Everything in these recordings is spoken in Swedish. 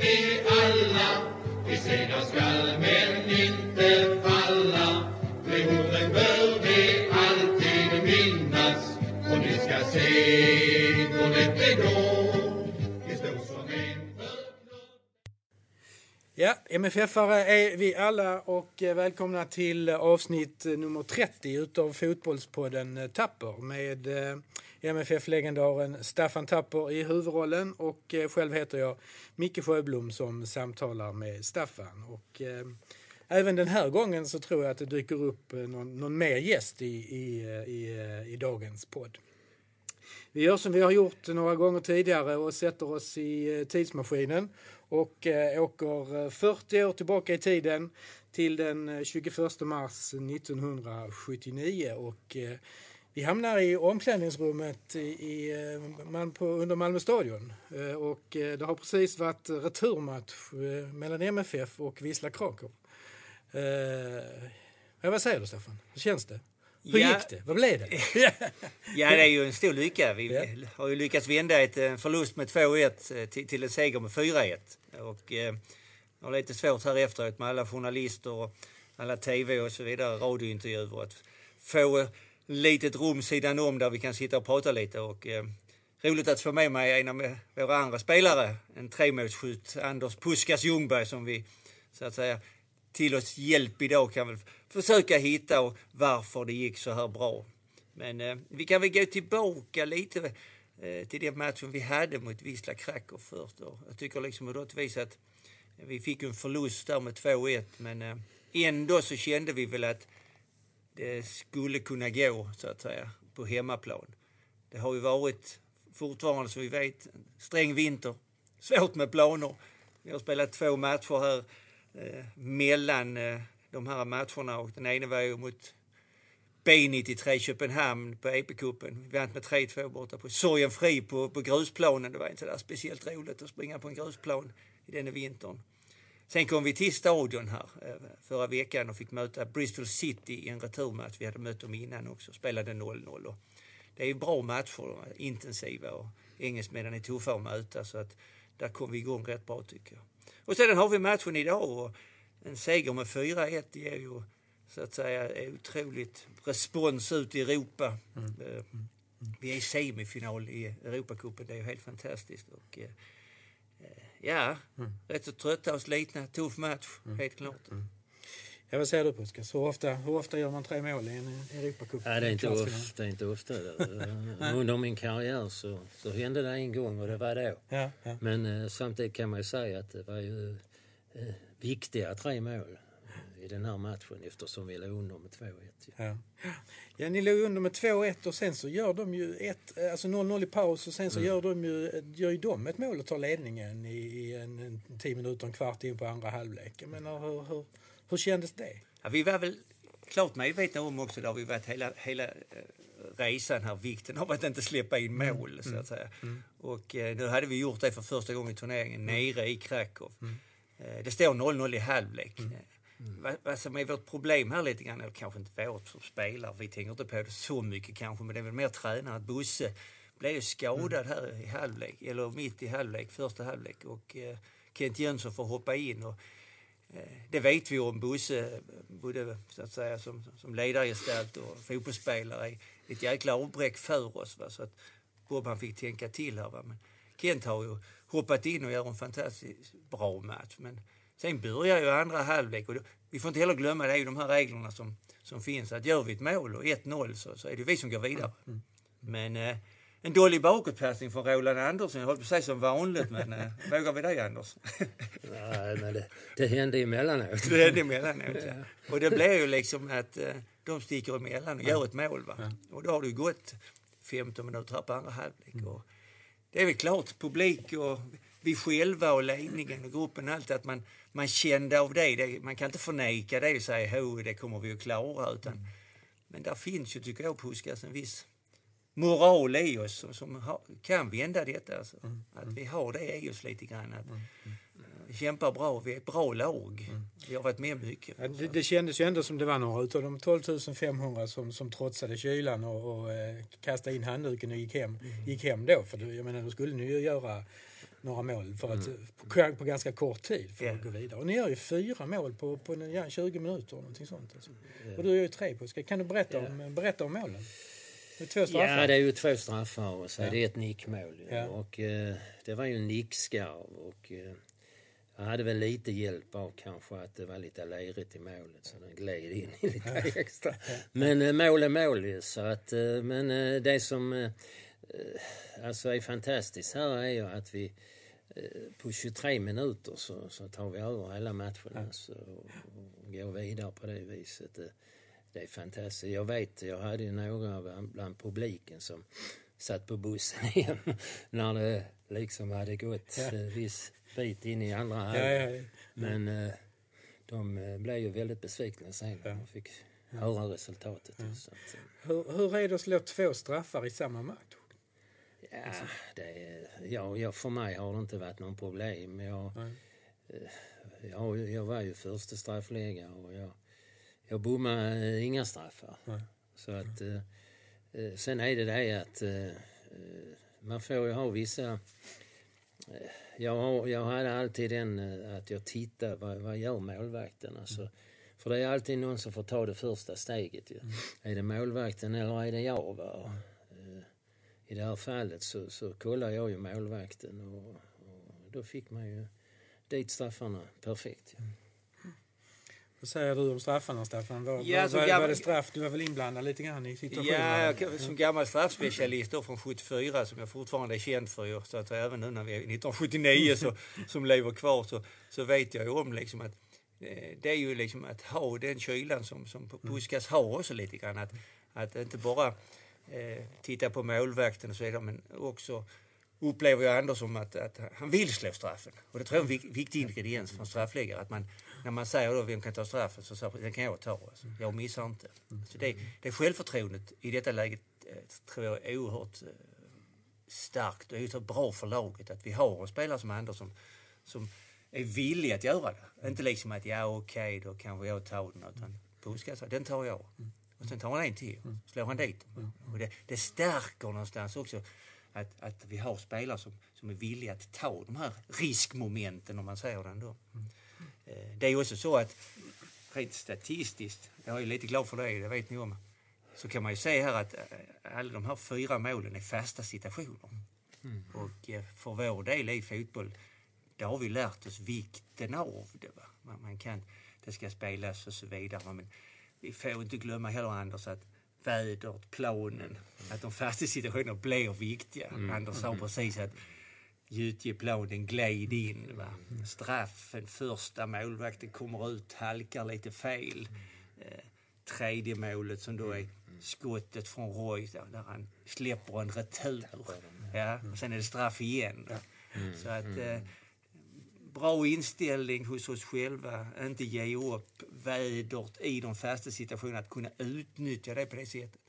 vi alla. Vi segrar skall men inte falla. Bör vi alltid minnas. Och ni ska se det går. Ja, MFF-are är vi alla och eh, välkomna till eh, avsnitt eh, nummer 30 utav Fotbollspodden Tapper med MFF-legendaren Staffan Tapper i huvudrollen och eh, själv heter jag Micke Sjöblom som samtalar med Staffan. Och, eh, även den här gången så tror jag att det dyker upp eh, någon, någon mer gäst i, i, eh, i, i dagens podd. Vi gör som vi har gjort några gånger tidigare och sätter oss i tidsmaskinen och åker 40 år tillbaka i tiden till den 21 mars 1979 och vi hamnar i omklädningsrummet i, i, eh, på, under Malmö stadion Eh, och eh, det har precis varit returmatch mellan MFF och Wisla Krakow. Eh, vad säger du Staffan? Hur känns det? Hur Ja. gick det? Vad blev det? Ja, det är ju en stor lycka. Vi Ja. har ju lyckats vända ett en förlust med 2-1 eh, till, till en seger med 4-1. Och eh, jag har lite svårt här efteråt med alla journalister och alla tv och så vidare, radiointervjuer, att få litet rum sidan om där vi kan sitta och prata lite. Och, eh, roligt att få med mig en av våra andra spelare, en tremålsskytt, Anders Puskas Ljungberg, som vi så att säga till oss hjälp idag kan väl försöka hitta och varför det gick så här bra. Men eh, vi kan väl gå tillbaka lite eh, till den matchen vi hade mot Wisla Krakow först. Och jag tycker liksom på något vis att vi fick en förlust där med 2-1 men eh, ändå så kände vi väl att det skulle kunna gå så att säga på hemmaplan. Det har ju varit fortfarande som vi vet en sträng vinter, svårt med planer. Vi har spelat två matcher här eh, mellan eh, de här matcherna och den ena var ju mot B93 Köpenhamn på EP-cupen. Vi vann med 3-2 borta på Sorgenfri på, på grusplanen. Det var inte så där speciellt roligt att springa på en grusplan i denna vintern. Sen kom vi till stadion här eh, förra veckan och fick möta Bristol City i en returmatch. Vi hade mött dem innan också, spelade 0-0. Och Det är bra matcher, intensiva och engelsmännen är tuffa att möta så att där kom vi igång rätt bra tycker jag. Och sedan har vi matchen idag och en seger med 4-1 ger ju så att säga otroligt respons ut i Europa. Eh, Vi är i semifinal i Europacupen, det är ju helt fantastiskt. Och, eh, eh, ja, rätt så trötta och slitna, tuff match, helt klart. Ja, vad säger du Puskas? Hur ofta, hur ofta gör man tre mål i en Europacup? Ja, det är inte ofta. Det är inte ofta. Under min karriär så, så hände det en gång och det var då. Ja, ja. Men eh, samtidigt kan man ju säga att det var ju eh, viktiga tre mål i den här matchen eftersom vi låg under med 2-1. ju. Ja. ja, ni låg under med 2-1 och sen så gör de ju ett, alltså 0-0 i paus och sen så gör, de ju, gör ju de ett mål och tar ledningen i, i en, en tio minuter, en kvart in på andra halvlek. Menar, hur, hur, hur kändes det? Ja, vi var väl klart medvetna om också, där vi varit hela, hela eh, resan här, vikten av att inte släppa in mål så att säga. Och eh, nu hade vi gjort det för första gången i turneringen, nere i Krakow. Eh, det står 0-0 i halvlek. Eh, vad, vad som är vårt problem här lite grann, eller kanske inte vårt som spelare, vi tänker inte på det så mycket kanske, men det är väl mer tränaren, att Bosse blev ju skadad här i halvlek, eller mitt i halvlek, första halvlek. Och eh, Kent Jönsson får hoppa in. Och, Eh, Det vet vi om Bosse, både så att säga, som, som ledargestalt och fotbollsspelare. är Ett jäkla avbräck för oss. Va? Så att Bob han fick tänka till här. Va? Men Kent har ju hoppat in och gör en fantastiskt bra match. Men sen börjar ju andra halvlek. Och då, vi får inte heller glömma, det är ju de här reglerna som, som finns. Att gör vi ett mål och 1-0 så, så är det vi som går vidare. Men eh, en dålig bakåtpassning från Roland Andersson. Jag höll på att säga som vanligt, men eh, vågar vi det Anders? Nej, men det, det hände emellanåt. Det hände emellanåt. Ja. Och det blir ju liksom att eh, de sticker emellan och gör ett mål. Va? Och då har det ju gått 15 minuter här på andra halvlek. Och det är väl klart, publik och vi själva och ledningen och gruppen, allt att man, man kände av det. det. Man kan inte förneka det och säga att det kommer vi att klara. Utan, Men där finns ju, tycker jag, Puskas, en viss moral i oss som, som har, kan vända detta. Alltså. Att vi har det i oss lite grann. Att, vi kämpar bra, vi är ett bra lag. Vi har varit med mycket. Ja, det, det kändes ju ändå som det var några utav de 12 500 som, som trotsade kylan och, och eh, kastade in handduken och gick hem, gick hem då. För jag menar, då skulle ni ju göra några mål för att, på, på ganska kort tid för Ja. att gå vidare. Och ni gör ju fyra mål på, på ja, 20 minuter eller någonting sånt. Alltså. Och du gör ju tre på Kan du berätta, om, berätta om målen? Det är två straffar. Ja, det är ju två straffar och så är det ett nickmål. Ja. Och eh, det var ju en nickskarv och eh, jag hade väl lite hjälp av kanske att det var lite lerigt i målet så den gled in lite extra. Men eh, mål är mål ju så att, eh, men eh, det som eh, eh, alltså är fantastiskt här är ju att vi eh, på 23 minuter så, så tar vi över hela matchen alltså, och, och går vidare på det viset. Eh, Det är fantastiskt. Jag vet, jag hade ju några bland, publiken som satt på bussen igen när det liksom hade gått Ja. en viss bit in i andra halvlek. ja, ja. Men eh, de eh, blev ju väldigt besvikna sen när de fick höra resultatet. Så att, eh, Hur, hur är det att slå två straffar i samma match? Ja, det, är- ja, ja, för mig har det inte varit någon problem. Jag, eh, jag, jag var ju första straffläggare och jag, jag bommade eh, inga straffar. Nej. Så att, eh, eh, sen är det det att eh, man får ju ha vissa... Eh, jag, jag hade alltid den att jag tittar vad, vad gör målvakten. Alltså, för det är alltid någon som får ta det första steget. Ju. Är det målvakten eller är det jag? Va? I det här fallet så, så kollar jag ju målvakten och, och då fick man ju dit straffarna perfekt. Ju. Vad säger du om straffarna Staffan? Var, Ja, var, var, gammal- var det straff? Du var väl inblandad lite grann i situationen? Ja, jag som gammal straffspecialist då från 74 som jag fortfarande är känd för så att även nu när vi är 1979 så, som lever kvar så, så vet jag ju om liksom att eh, det är ju liksom att ha den kylan som, som Puskas har också lite grann. Att, att inte bara eh, titta på målvakten och så vidare men också upplever jag Anders som att, att han vill slå straffen. Och det tror jag är en vik- viktig ingrediens för en straffläggare. Att man, när man säger då vem kan ta straffen så säger den kan jag ta. Alltså. Jag missar inte. Så det, det självförtroendet i detta läget eh, tror jag är oerhört eh, starkt och så bra för laget att vi har en spelare som Anders som, som är villig att göra det. Inte liksom att ja okej då kanske jag tar den utan Puskas säger, den tar jag. Och sen tar han en till slår han dit dem. Och det, det stärker någonstans också att, att vi har spelare som, som är villiga att ta de här riskmomenten om man säger det ändå. Eh, Det är ju också så att rent statistiskt, jag är lite glad för det, det vet ni om, så kan man ju se här att eh, alla de här fyra målen är fasta situationer. Och eh, för vår del i fotboll, det har vi lärt oss vikten av det. Va? Man, man kan, det ska spelas och så vidare. Men vi får inte glömma heller Anders att vädret, planen, att de fasta situationerna blir viktiga. Anders sa precis att Gytjeplanen gled in. Va? Straffen, första målvakten kommer ut, halkar lite fel. Eh, tredje målet som då är skottet från Roy där, där han släpper en retur. Ja, och sen är det straff igen. Då. Så att eh, bra inställning hos oss själva, inte ge upp vädret i de fasta situationerna, att kunna utnyttja det på det sättet.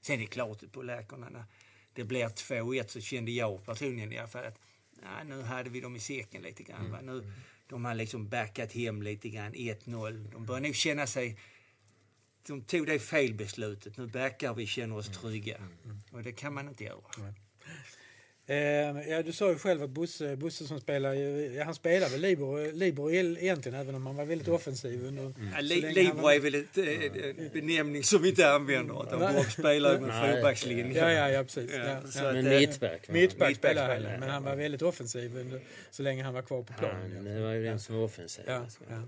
Sen är det klart på läkarna när det blir 2-1 så kände jag personligen i alla fall att nej, nu hade vi dem i säcken lite grann. Va? Nu, de har liksom backat hem lite grann, 1-0. De börjar nog känna sig... De tog det felbeslutet. Nu backar vi, känner oss trygga. Och det kan man inte göra. Eh, ja, du sa ju själv att Bosse, Bosse som spelar, ju- ja, han spelar väl Libor, Libor e- egentligen även om han var väldigt offensiv under... Ja, så li, länge han Libro var- är väl ett, eh, en benämning som vi inte använder. Han bara spelar med Nej. fyrbackslinje. Ja, ja, ja precis. Ja, Ja, så ja. att, Men eh, mittback. Mittback spelade han, men ja. han var väldigt offensiv under, så länge han var kvar på Ja, planen. det var ju den som var offensiv. Ja, alltså. ja.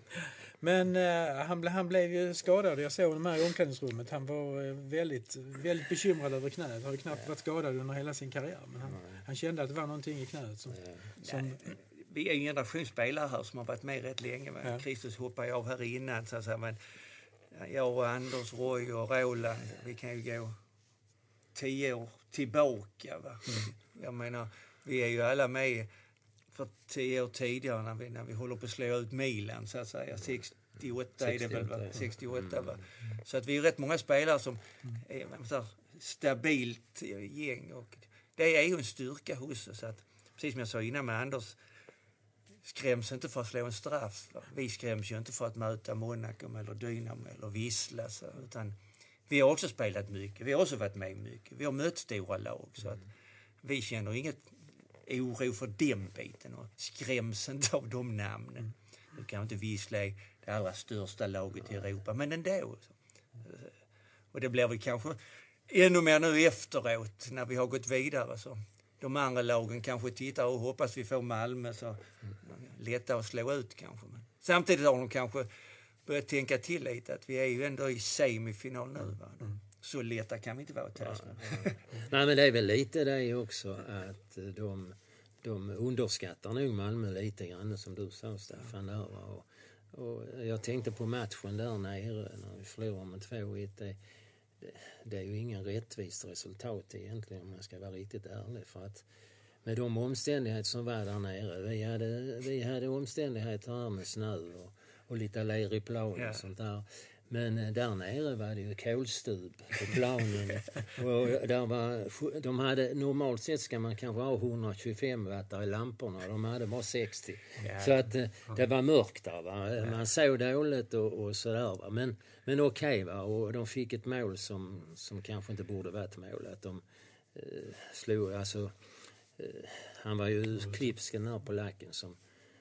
Men eh, han, ble- han blev ju skadad. Jag såg honom här i omklädningsrummet. Han var eh, väldigt, väldigt bekymrad över knät. Har ju knappt varit skadad under hela sin karriär. Men han, han kände att det var någonting i knät. Som, som, Vi är ju en generation spelare här som har varit med rätt länge. Ja. Kristus hoppade av här innan. Så att säga. Men jag och Anders, Roy och Roland, vi kan ju gå tio år tillbaka. Va? Jag menar, vi är ju alla med för tio år tidigare när vi, när vi håller på att slå ut Milan, så att säga. 68 är det väl, va? 68, ja. 68 va? Så att vi är rätt många spelare som är säger, stabilt gäng. Och det är ju en styrka hos oss. Att, precis som jag sa innan med Anders, skräms inte för att slå en straff. va? Vi skräms ju inte för att möta Monaco eller Dynamo eller Vissla. Så, utan vi har också spelat mycket. Vi har också varit med mycket. Vi har mött stora lag. Så att vi känner inget oro för den biten och skräms inte av de namnen. Nu kan inte Vissla är det allra största laget i Europa, men ändå. Och det blir väl kanske ännu mer nu efteråt när vi har gått vidare. Så de andra lagen kanske tittar och hoppas vi får Malmö så lättare att slå ut kanske. Men samtidigt har de kanske börjat tänka till lite att vi är ju ändå i semifinal nu. Va? Så lätta kan vi inte vara ja. Nej men det är väl lite det också att de, de underskattar nog Malmö lite grann som du sa Staffan. Där, och, och jag tänkte på matchen där nere när vi förlorade med 2-1. Det, det är ju ingen rättvist resultat egentligen om man ska vara riktigt ärlig. För att med de omständigheter som var där nere. Vi hade, vi hade omständigheter här med snö och, och lite ler i plan och sånt där. Men eh, där nere var det ju kolstup på planen. och där var, de hade, normalt sett ska man kanske ha 125 watt i lamporna de hade bara 60. Ja. Så att eh, det var mörkt där. Va? Man såg dåligt och, och sådär. Va? Men, men okej, okay, och de fick ett mål som, som kanske inte borde varit mål. Att de eh, slog, alltså, eh, han var ju klipsken där på lacken som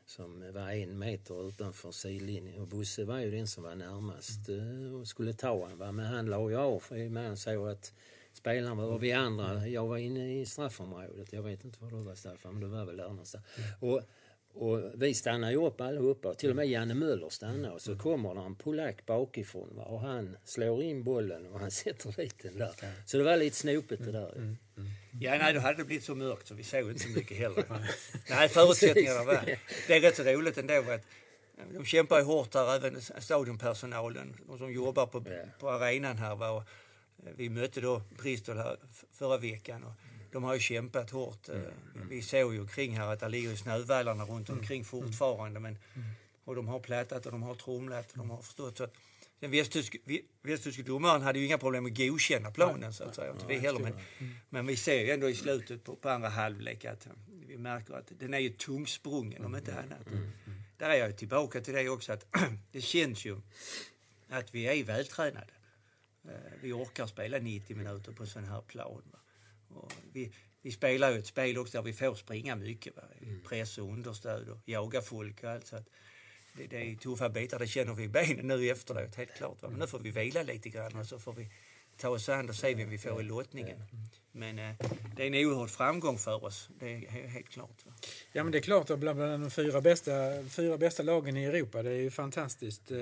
som var en meter utanför sidlinjen. Och Bosse var ju den som var närmast mm. och skulle ta honom. Men han la ju av i och med han såg att spelarna var, vi andra, jag var inne i straffområdet. Jag vet inte var du var Staffan, men du var väl där någonstans. Mm. Och, och vi stannade ju upp allihopa, till och med Janne Möller stannade och så mm. kommer det en polack bakifrån va? och han slår in bollen och han sätter dit den där. Så det var lite snopet det där. Mm. Mm. Ja, nej, då hade det blivit så mörkt så vi såg inte så mycket heller. nej, förutsättningarna var... Det är rätt så roligt ändå att de kämpar ju hårt här, även stadionpersonalen, de som jobbar på, på arenan här. Var, vi mötte då Bristol här förra veckan och de har ju kämpat hårt. Mm. Vi såg ju kring här att det ligger snövallarna runt mm. omkring fortfarande. Men, mm. och de har plattat och de har tromlat och de har förstått. Så den västtyske, västtyske domaren hade ju inga problem med att godkänna planen så att säga. Inte vi heller. Men, men vi ser ju ändå i slutet på, på andra halvlek att vi märker att den är ju tungsprungen om inte annat. Mm. Där är jag tillbaka till det också att det känns ju att vi är vältränade. Eh, vi orkar spela 90 minuter på sån här plan. Vi, vi spelar ju ett spel också där vi får springa mycket. Va? Mm. Press och understöd och jaga folk och allt. Så att det, det är tuffa bitar, det känner vi i benen nu efteråt, helt klart. Va? Men nu får vi vila lite grann och så får vi ta oss an och se vem vi får i lottningen. Men eh, det är en oerhörd framgång för oss, det är helt klart. Va? Ja men det är klart, att bland de fyra bästa, fyra bästa lagen i Europa, det är ju fantastiskt. Eh,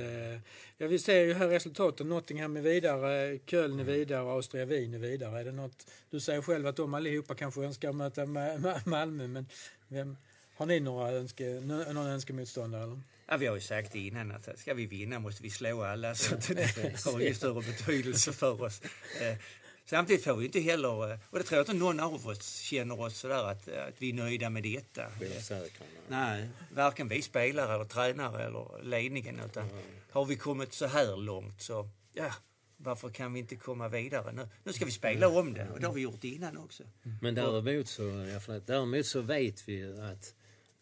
ja, vi ser ju här resultaten, Nottingham är vidare, Köln är vidare och Austria Wien är vidare. Är det något, du säger själv att de allihopa kanske önskar möta Malmö, men vem, har ni några önske, någon önskemotståndare? Eller? Ja, vi har ju sagt innan att ska vi vinna måste vi slå alla så det har ju större betydelse för oss. Eh, samtidigt får vi inte heller, eh, och det tror jag inte någon av oss känner oss sådär att, att vi är nöjda med detta. Nej, varken vi spelare eller tränare eller ledningen. Utan har vi kommit så här långt så, ja, varför kan vi inte komma vidare nu? Nu ska vi spela om det och det har vi gjort innan också. Men däremot så, däremot så vet vi att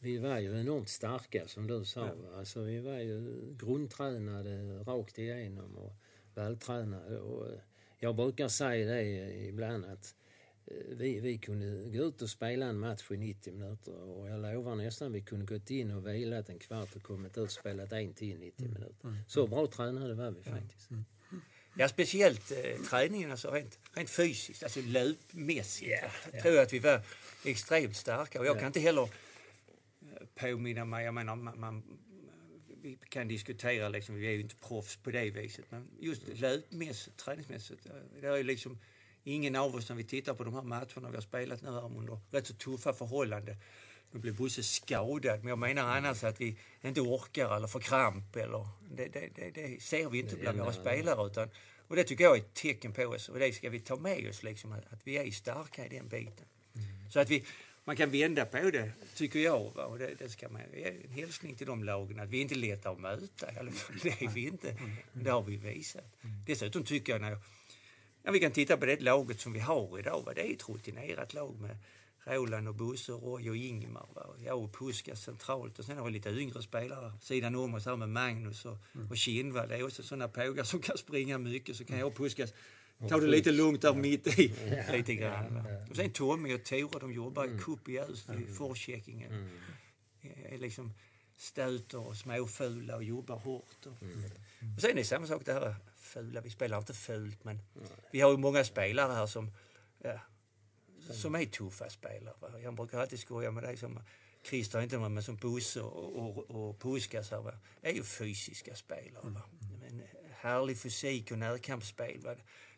vi var ju enormt starka som du sa. Ja. Alltså, vi var ju grundtränade rakt igenom och vältränade. Och jag brukar säga det ibland att eh, vi, vi kunde gå ut och spela en match i 90 minuter och jag lovar nästan vi kunde gått in och vilat en kvart och kommit ut och spelat en till 90 mm. minuter. Mm. Så bra tränade var vi faktiskt. Mm. Ja, speciellt eh, träningen, alltså rent, rent fysiskt, alltså löpmässigt. Yeah, yeah. tror jag att vi var extremt starka och jag yeah. kan inte heller påminna mig, jag menar man, man, vi kan diskutera liksom, vi är ju inte proffs på det viset, men just löpmässigt, träningsmässigt, det är liksom ingen av oss när vi tittar på de här matcherna vi har spelat nu här under rätt så tuffa förhållanden. Nu blev Bosse skadad, men jag menar annars att vi inte orkar eller får kramp eller det, det, det, det ser vi inte bland våra spelare utan och det tycker jag är ett tecken på oss och det ska vi ta med oss liksom att vi är starka i den biten. Mm. Så att vi, man kan vända på det, tycker jag. Va? Och det, det ska man, en hälsning till de lagen att vi inte lätta att möta. I alla fall, det är vi inte. Det har vi visat. Dessutom tycker jag när när vi kan titta på det laget som vi har idag. Va? Det är ett rutinerat lag med Roland och Bosse, Roy och Ingmar. Va? Jag och Puskas centralt och sen har vi lite yngre spelare sidan om oss här med Magnus och, och Kindvall. Det är också sådana pågar som kan springa mycket. Så kan jag och Puskas Ta det lite lugnt där mitt i. Lite grann. va. Och sen Tommy och Tore, de jobbar i cup i Öst, i Forsäckingen. Är liksom stöter och småfula och jobbar hårt. Och, och sen är det samma sak det här fula. Vi spelar inte fult men vi har ju många spelare här som, ja, som är tuffa spelare. Va? Jag brukar alltid skoja med dig som Christer inte med, men som Bosse och, och, och Puskas här, va? är ju fysiska spelare. Va? Men eh, härlig fysik och närkampsspel. Va?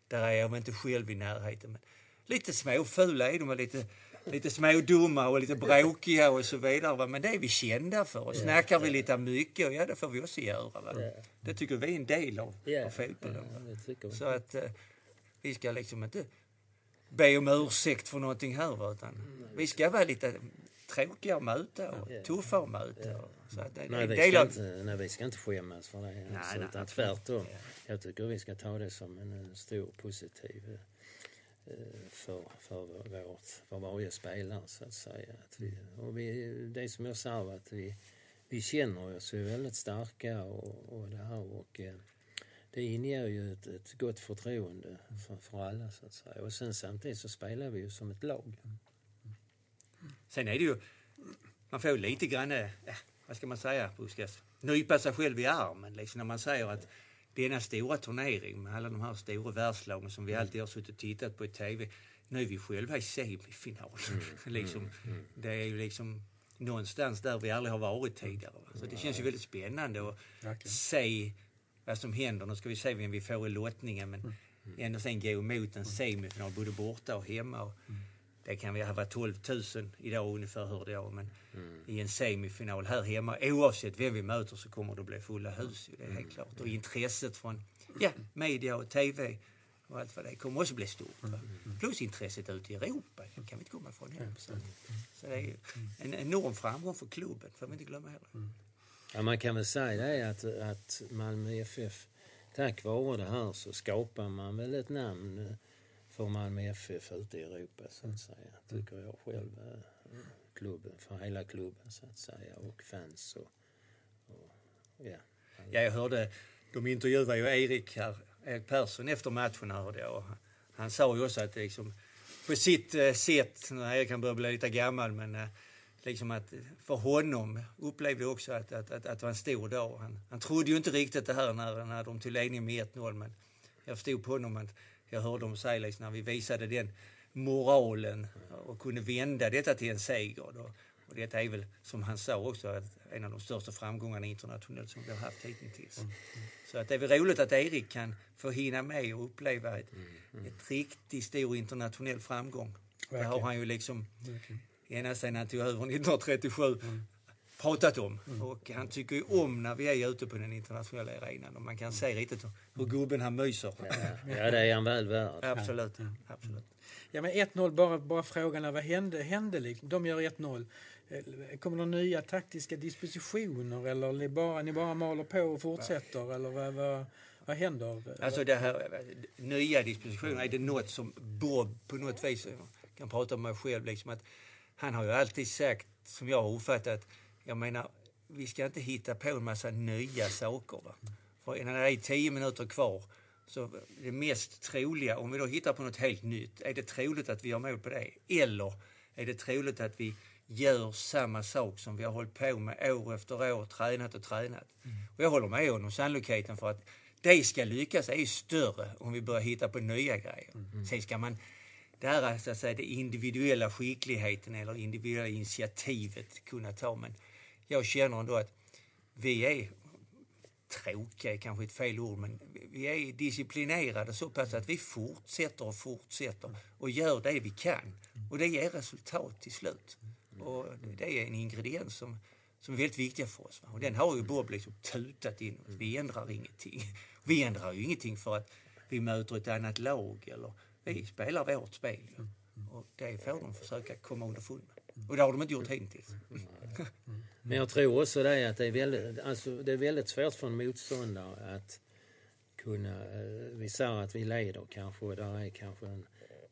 Där är jag väl inte själv i närheten. Men lite småfula är de och lite, lite smådumma och lite bråkiga och så vidare. Va? Men det är vi kända för. Och snackar vi lite mycket, och ja det får vi också göra. Va? Det tycker vi är en del av, av fotbollen. Så att eh, vi ska liksom inte be om ursäkt för någonting här. Va? Utan vi ska vara lite tråkiga att möta och Ja. tuffa att möta. och- Så att det, Nej vi, inte, nej, vi ska inte skämmas för det. Alltså, nej, utan absolut. tvärtom. Jag tycker vi ska ta det som en, en stor positiv eh, för, för, vårt, för varje spelare så att säga. Att vi, och vi, det som jag sa att vi, vi känner oss ju väldigt starka och, och det här och eh, det inger ju ett, ett gott förtroende för, för alla så att säga. Och sen samtidigt så spelar vi ju som ett lag. Sen är det ju... Man får lite grann, eh, vad ska man säga, Puskas? Nypa sig själv i armen liksom när man säger att denna stora turnering med alla de här stora världslagen som vi alltid har suttit och tittat på i TV. Nu är vi själva i semifinal. liksom, Det är ju liksom någonstans där vi aldrig har varit tidigare. Va? Så det känns ju väldigt spännande att Verkligen. se vad som händer. Nu ska vi se vem vi får i lottningen men ändå sen gå emot en semifinal både borta och hemma. Och det kan vi ha 12 000 idag ungefär hörde jag. Men i en semifinal här hemma, oavsett vem vi möter så kommer det bli fulla hus. Det är helt klart. Och intresset från ja, media och TV och allt vad det kommer också bli stort. Va? Plus intresset ute i Europa, det kan vi inte komma ifrån heller. Så, så det är en enorm framgång för klubben, får vi inte glömma heller. Ja, man kan väl säga det att, att Malmö FF, tack vare det här så skapar man väl ett namn för Malmö FF ute i Europa så att säga. Tycker jag själv. Eh, klubben, för hela klubben så att säga och fans och, och ja. Ja, jag hörde, de intervjuade ju Erik här, Erik Persson efter matchen hörde jag. Han- sa ju också att liksom, på sitt eh, sätt, när Erik kan börja bli lite gammal, men eh, liksom att för honom upplevde jag också att, att, att, att det var en stor dag. Han, han trodde ju inte riktigt det här när, när de tog ledningen med 1-0, men jag förstod på honom att jag hörde dem säga liksom, när vi visade den moralen och kunde vända detta till en seger. Då. Och detta är väl, som han sa också, en av de största framgångarna internationellt som vi har haft hittills. Så att det är väl roligt att Erik kan få hinna med och uppleva ett, ett riktigt stor internationell framgång. Det har Verkligen. han ju liksom Verkligen. ända sedan han tog över 1937 pratat om. Och han tycker ju om när vi är ute på den internationella arenan och man kan se riktigt hur gubben han myser. ja, det är han väl värd. Absolut. Absolut. Ja, men 1-0, bara, bara frågan är vad hände? hände liksom? De gör 1-0. Eh, Kommer det nya taktiska dispositioner eller ni bara, ni bara maler på och fortsätter? Eller vad, vad, vad händer? Alltså det här nya dispositioner, är det något som Bob på något vis, kan prata om mig själv, liksom att han har ju alltid sagt, som jag har uppfattat, jag menar, vi ska inte hitta på en massa nya saker. Va? För när det är tio minuter kvar, så det mest troliga, om vi då hittar på något helt nytt, är det troligt att vi gör mål på det? Eller är det troligt att vi gör samma sak som vi har hållit på med år efter år, tränat och tränat? Och jag håller med honom, sannolikheten för att det ska lyckas är ju större om vi börjar hitta på nya grejer. Sen ska man, det här så att säga, det individuella skickligheten eller individuella initiativet kunna ta. Men jag känner ändå att vi är tråkiga är kanske ett fel ord, men vi är disciplinerade så pass att vi fortsätter och fortsätter och gör det vi kan. Och det ger resultat till slut. Och det är en ingrediens som, som är väldigt viktig för oss. Och den har ju Bob liksom tutat in. Vi ändrar ingenting. Vi ändrar ju ingenting för att vi möter ett annat lag. Eller, vi spelar vårt spel. Och det får de försöka komma underfund med. Och det har de inte gjort hittills. Men jag tror också det att det är väldigt, alltså det är väldigt svårt för en motståndare att kunna... Eh, vi säger att vi leder kanske och där är kanske en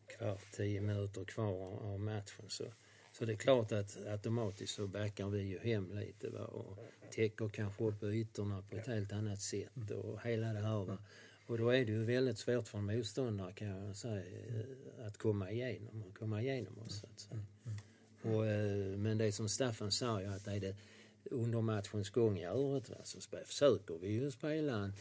kvart, tio minuter kvar av matchen. Så, så det är klart att automatiskt så backar vi ju hem lite va, och täcker kanske upp ytorna på ett helt annat sätt och hela det här. Va. Och då är det ju väldigt svårt för en motståndare kan jag säga eh, att komma igenom och komma igenom oss. Så att säga. Mm, mm, mm. Och, eh, men det som Staffan sa ju att är det under matchens gång i övrigt va, så försöker vi ju spela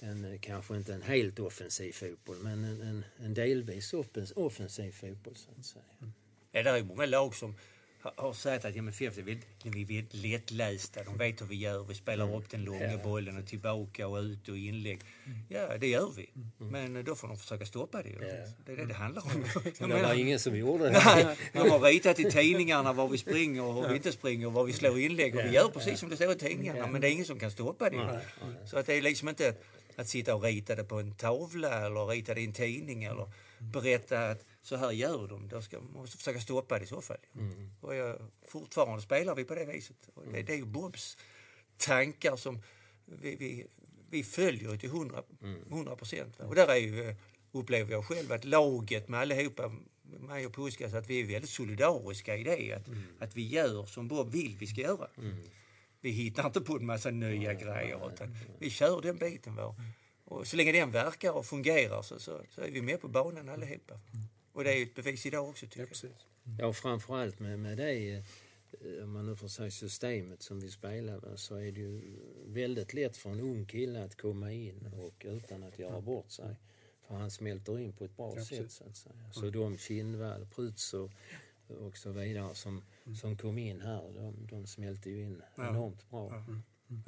en, en, kanske inte en helt offensiv fotboll men en, en, en delvis offensiv fotboll så att säga. Mm. Ja, det är ju många lag som har- sagt att MFF är väldigt, vi är lättlästa. De vet hur vi gör. Vi spelar upp den långa bollen och tillbaka och ut och inlägg. Ja, det gör vi. Men då får de försöka stoppa det. Det är det det handlar om. Det menar- var ingen som gjorde det. Nej, de har ritat i tidningarna var vi springer och hur vi inte springer och var vi slår inlägg. Och vi gör precis som det står i tidningarna, men det är ingen som kan stoppa det. Så att det är liksom inte att sitta och rita det på en tavla eller rita det i en tidning eller berätta att så här gör de. Då ska man måste försöka stoppa det i så fall. Och jag, fortfarande spelar vi på det viset. Och det, det är ju Bobs tankar som vi, vi, vi följer till 100 100 procent. Och där är ju, upplever jag själv att laget med allihopa, mig och Puskas, att vi är väldigt solidariska i det. Att, att vi gör som Bob vill vi ska göra. Vi hittar inte på en massa nya grejer utan vi kör den biten. Var. Och så länge den verkar och fungerar så, så, så är vi med på banan allihopa. Och det är ju ett bevis idag också tycker Ja, jag. Ja, och framförallt med, med det, eh, om man nu får säga systemet som vi spelar va, så är det ju väldigt lätt för en ung kille att komma in och utan att göra bort sig. För han smälter in på ett bra Ja, sätt så att säga. Så de Kinnvall, Prytz och, och så vidare som, som kom in här, de, de smälte ju in Ja. enormt bra. Ja,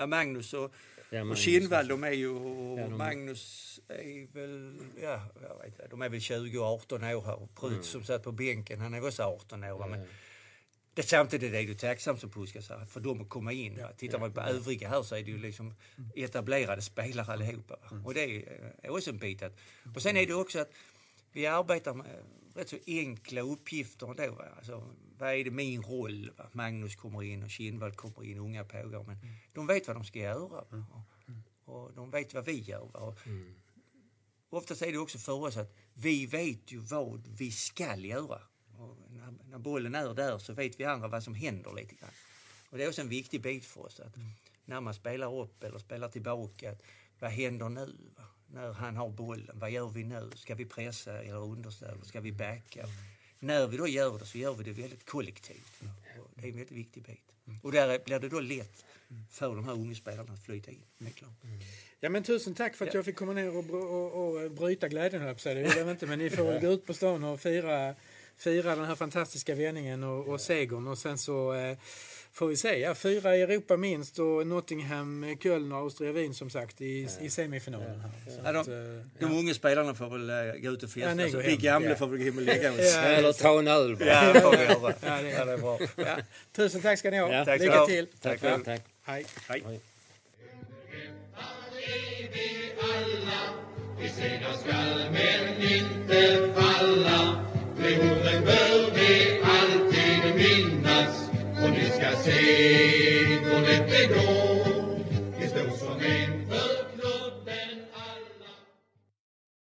Magnus och, Ja, och Magnus Kinnvall, också. de är ju... Och Ja, de- Magnus är väl... Ja, jag vet inte. De är väl 20 och 18 år här. Och Prytz som satt på bänken, han är också 18 år. Men Ja. det, samtidigt är det ju tacksamt som Puskas för dem att komma in. Va? Tittar man på övriga här så är det ju liksom etablerade spelare allihopa. Va? Och det är också en bit att... Och sen är det också att vi arbetar med rätt så enkla uppgifter ändå. Va? Alltså, vad är det min roll? Va? Magnus kommer in och Kinnvall kommer in, unga pågar. Men de vet vad de ska göra. Va? Och, och de vet vad vi gör. Va? Och, Oftast är det också för oss att vi vet ju vad vi ska göra. Och när, när bollen är där så vet vi andra vad som händer lite grann. Och det är också en viktig bit för oss att när man spelar upp eller spelar tillbaka, att vad händer nu? Va? När han har bollen, vad gör vi nu? Ska vi pressa eller underställa? Ska vi backa? När vi då gör det så gör vi det väldigt kollektivt. Och det är en väldigt viktig bit. Och där blir det då lätt för de här unga spelarna att flyta in. Klart. Ja, men tusen tack för att Ja. jag fick komma ner och, och, och bryta glädjen, höll jag på. Det vill jag inte, men ni får gå ut på stan och fira, fira den här fantastiska vändningen och, och segern. Och sen så eh, får vi se. Ja, fyra i Europa minst och Nottingham, Köln och Austria Wien som sagt i, i semifinalen. Här. Så Ja, de- eh, De unga spelarna får väl uh, gå ut och Ja, festa. ni så vi gamla Ja. får väl gå hem och lägga oss. Ja. Eller ta en öl bara. Ja, det får vi göra. Ja, det- Ja, det är bra. ja. Tusen tack ska ni ha. Ja, tack Lycka till. Tack Tack, tack. Hej. Hej. Alla Vi segrar skall men inte falla de orden bör vi alltid minnas. Och ni ska se hur lätt det går det står som en